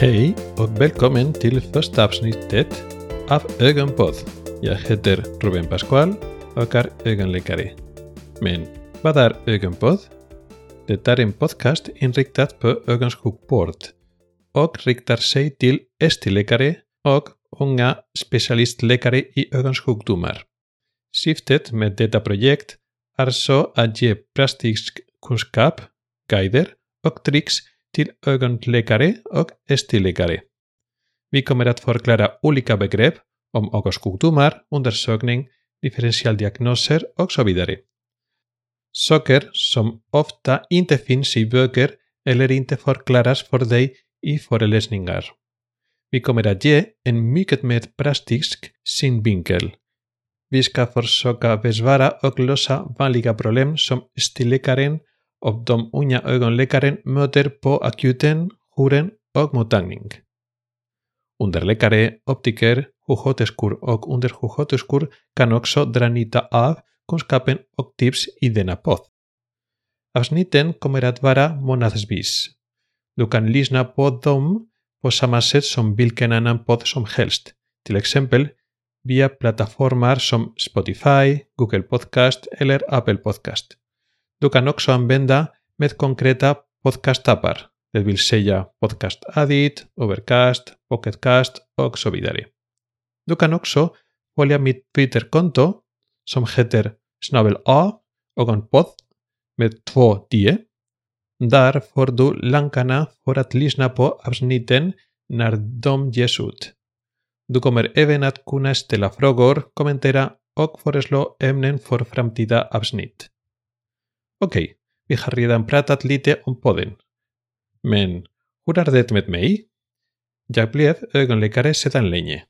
Hei og velkomin til fyrsta afsnittet af Öganbóð. Ég heitir Rúbén Paskvál og er öganleikari. Men hvað er Öganbóð? Þetta er einn podcast innriktað på öganskukkbord og riktar sig til estileikari og unga specialistleikari í öganskukkdúmar. Sýftet með þetta projekt er svo að ég præstíks kunnskap, gæðir og triks till ögonläkare och ST-läkare. Vi kommer att förklara olika begrepp om ögonsjukdomar, undersökning, differentialdiagnoser och så vidare. Saker som ofta inte finns i böcker eller inte förklaras för dig i föreläsningar. Vi kommer att ge en mycket mer praktisk synvinkel. Vi ska försöka besvara och lösa vanliga problem som stilläkaren op de uina ögonläkaren möter på akuten, huren och mottagning. Underläkare, optiker, sjuksköterskor och undersjuksköterskor kan också dra nytta av kunskapen och tips i denna podd. Avsnitten kommer att vara månadsvis. Du kan lyssna på dem på samma sätt som vilken annan podd som helst, till exempel via plattformar som Spotify, Google Podcast eller Apple Podcast. Du kan också använda med konkreta podcastappar, det vill säga Podcast Addict, Overcast, Pocketcast och så vidare. Du kan också följa mitt Twitterkonto som heter snabel A ögonpodd med två D. Där får du länkarna för att lyssna på avsnitten när de ges ut. Du kommer även att kunna ställa frågor, kommentera och föreslå ämnen för framtida avsnitt. Okej, okay, vi har redan pratat lite om podden. Men hur är det med mig? Jag blev ögonläkare sedan länge.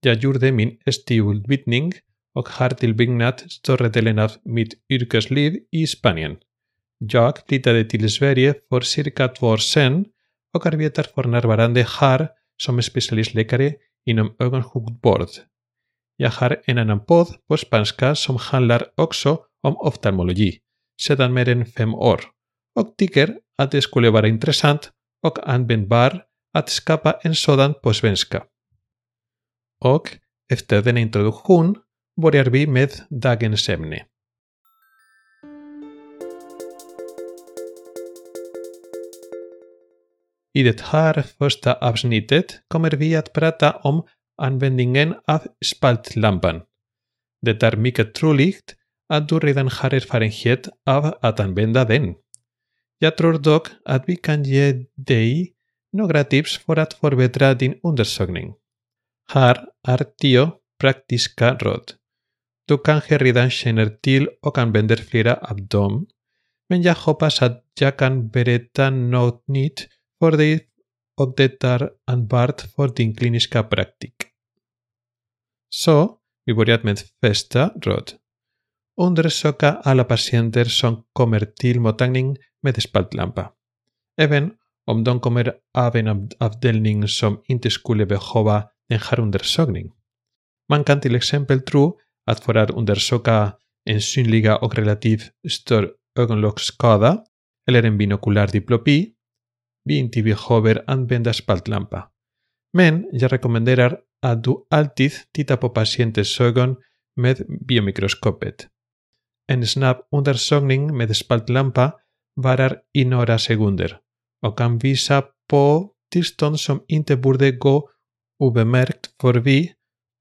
Jag gjorde min STU-utbildning och har tillbringat större delen av mitt yrkesliv i Spanien. Jag flyttade till Sverige för cirka två år sedan och arbetar för närvarande här som specialistläkare inom ögonsjukvård. Jag har en annan podd på spanska som handlar också om oftalmologi sedan mer än fem år och tycker att det skulle vara intressant och användbar att skapa en sådan på svenska. Och efter denna introduktion börjar vi med dagens ämne. I det här första avsnittet kommer vi att prata om användningen av spaltlampan. Det är mycket troligt att du redan har erfarenhet av att använda den. Jag tror dock att vi kan ge dig några tips för att förbättra din undersökning. Här är tio praktiska råd. Du kanske redan känner till och använder flera av dem, men jag hoppas att jag kan berätta något nytt för dig och det är användbart för din kliniska praktik. Så, vi börjar med första råd. undersøke alle pasienter som kommer til mottagning med spaltlampe. Even om de kommer av en avdeling som ikke skulle behøve denne undersøkning. Man kan til eksempel tro at for å en synlig og relativt stor øyenlokkskade eller en binokular diplopi, vi behøver anvende spaltlampe. Men jeg rekommenderer at du alltid titter på pasientens øyne med biomikroskopet. En snabb undersökning med spaltlampa varar i några sekunder och kan visa på tillstånd som inte borde gå obemärkt förbi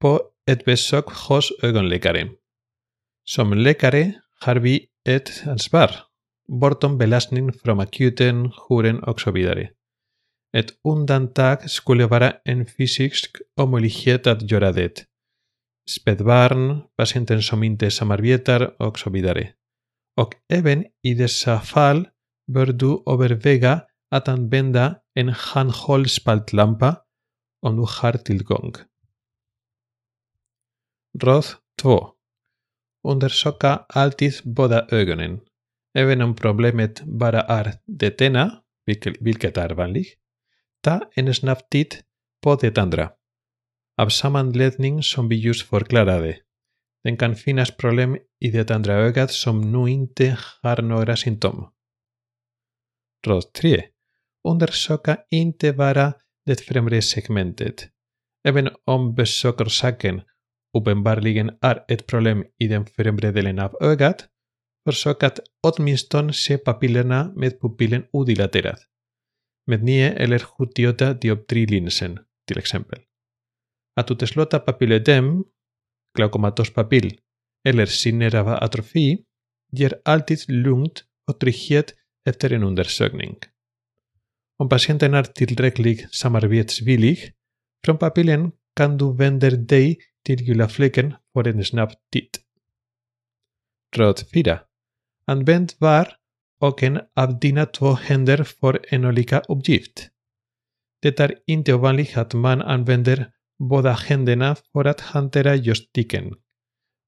på ett besök hos ögonläkaren. Som läkare har vi ett ansvar, bortom belastning från akuten, jouren och så vidare. Ett undantag skulle vara en fysisk omöjlighet att göra det. Spedbarn, pacientem sominte samarbietar oxovidare. Hoc eben idesafal verdu overvega atan benda en hanhol spaltlampa ondujar tilgong. Roth 2. Undersoka alltid båda ögonen. Även om problemet bara är det ena, vilket är ta en snabb titt andra. Av samma anledning som vi just förklarade. Det kan finnas problem i det andra ögat som nu inte har några symptom. Råd 3. Undersöka inte bara det främre segmentet. Även om besökarsaken uppenbarligen är ett problem i den främre delen av ögat, försök att åtminstone se papillerna med pupillen odilaterad, med 9 eller 78 dioptrilinsen till exempel. Att utesluta papilledem, glaukomatos papil, eller sinerava atrofi ger alltid lugnt och trygghet efter en undersökning. Om patienten är tillräckligt samarbetsvillig, från papillen kan du vända dig till gula fläcken för en snabb titt. Råd 4. Använd var och en av dina två händer för en olika uppgift. Det är inte ovanligt att man använder Boda Gendena, Hantera Jostiken.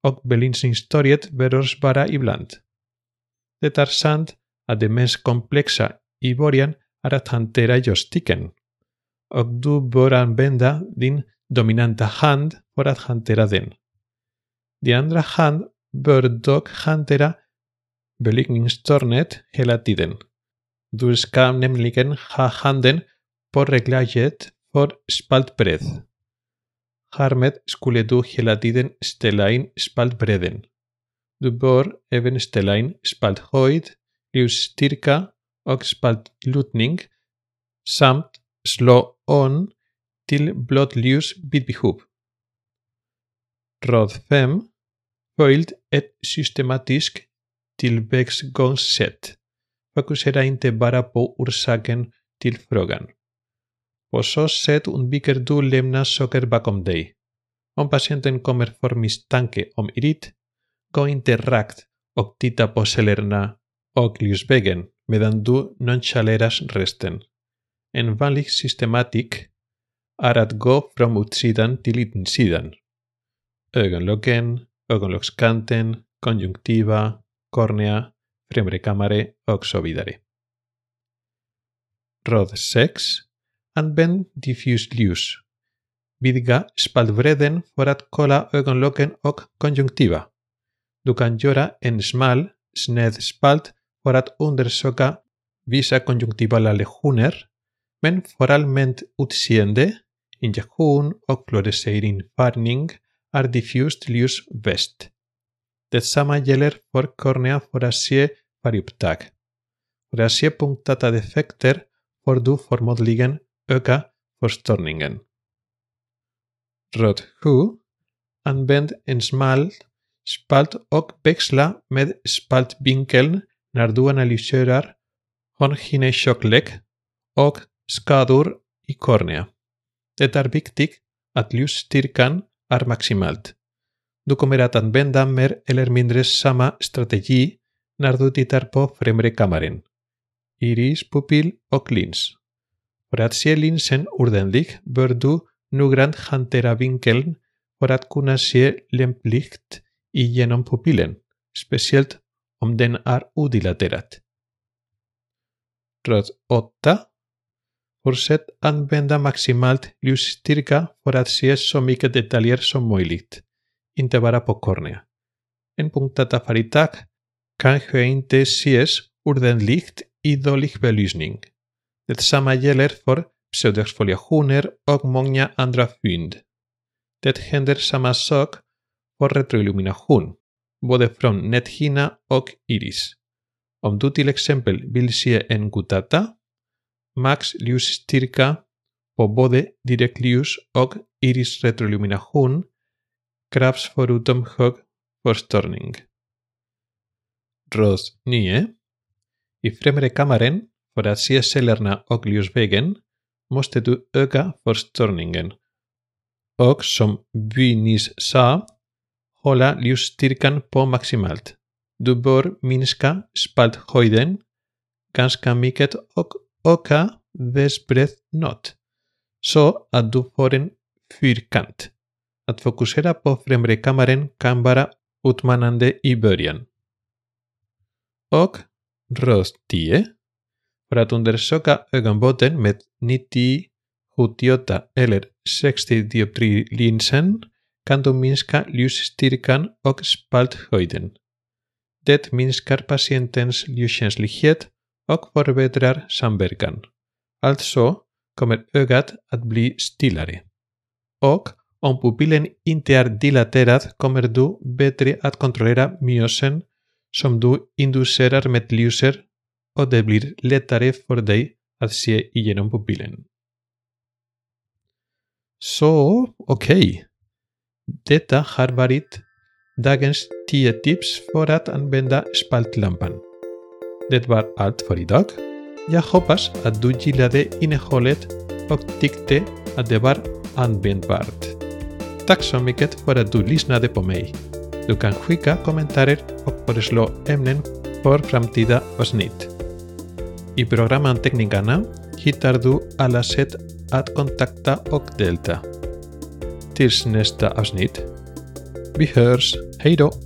Og Belinsin Storiet Veros Vara Ibland. De Tarsant a Complexa Iborian Arat Hantera Jostiken. Og du Boran Benda din Dominanta Hand Forat Hantera den. De Andra Hand Berdog Hantera Beligningstornet Helatiden. Du skam nemligen ha handen på reglaget for spaltbredd. Härmed skulle du hela tiden ställa in spaltbredden. Du bör även ställa in spalthöjd, ljusstyrka och spaltlutning samt slå on till blått ljus vid behov. Råd 5. Följ ett systematiskt tillväxtgångssätt. Fokusera inte bara på orsaken till frågan. På så sätt undviker du lämna saker bakom dig. Om patienten kommer för misstanke om irit, gå inte rakt och titta på cellerna medan du nonchaleras resten. En vanlig systematik är att gå från utsidan till insidan. Ögonlocken, ögonlockskanten, konjunktiva, kornea, främre kammare och så vidare. Råd 6. Använd diffust ljus. Vidga spaltbredden för att kolla ögonlocken och konjunktiva. Du kan göra en smal, sned spalt för att undersöka vissa konjunktivala lektioner, men för allmänt utseende, injektion och fluoresceinfargning är diffust ljus bäst. Detsamma gäller för kornea för att se färgupptag. För att se punktata defekter får du förmodligen öka förstörningen. Råd 7. Använd en smal spalt och växla med spaltvinkeln när du analyserar hornhinnetjocklek och skador i kornea. Det är viktigt att ljusstyrkan är maximalt. Du kommer att använda mer eller mindre samma strategi när du tittar på främre kammaren, iris, pupill och lins. För att se linsen ordentligt bör du noggrant hantera vinkeln för att kunna se lämpligt igenom pupillen, speciellt om den är odilaterad. Råd 8. Fortsätt använda maximalt ljusstyrka för att se så mycket detaljer som möjligt, inte bara på kornea. En punktata färgtag kanske inte ses ordentligt i dålig belysning. Det samma gäller för pseudoexfoliationer och många andra fynd. Det händer samma sak för retroillumination, både från näthinna och iris. Om du till exempel vill se en gutata, max ljusstyrka på både direktljus och irisretroillumination krävs förutom hög förstörning. Ros 9. I främre kammaren för att se cellerna och ljusvägen, måste du öka förstörningen. Och som vi nyss sa, hålla ljusstyrkan på maximalt. Du bör minska spalthöjden ganska mycket och öka dess bredd något, så att du får en fyrkant. Att fokusera på främre kammaren kan vara utmanande i början. Och röst 10. För att undersöka ögonbotten med 90, 78 eller 60 dioptrilinsen kan du minska ljusstyrkan och spalthöjden. Det minskar patientens ljuskänslighet och förbättrar samverkan. Alltså, kommer ögat att bli stillare. Och om pupillen inte är dilaterad kommer du bättre att kontrollera myosen som du inducerar med ljuset och det blir lättare för dig att se igenom pupillen. Så, okej. Okay. Detta har varit dagens 10 tips för att använda spaltlampan. Det var allt för idag. Jag hoppas att du gillade innehållet och tyckte att det var användbart. Tack så mycket för att du lyssnade på mig. Du kan skicka kommentarer och föreslå ämnen för framtida avsnitt. I programanteckningarna hittar du alla sätt att kontakta och delta. Tills nästa avsnitt. Vi hörs. Hej då!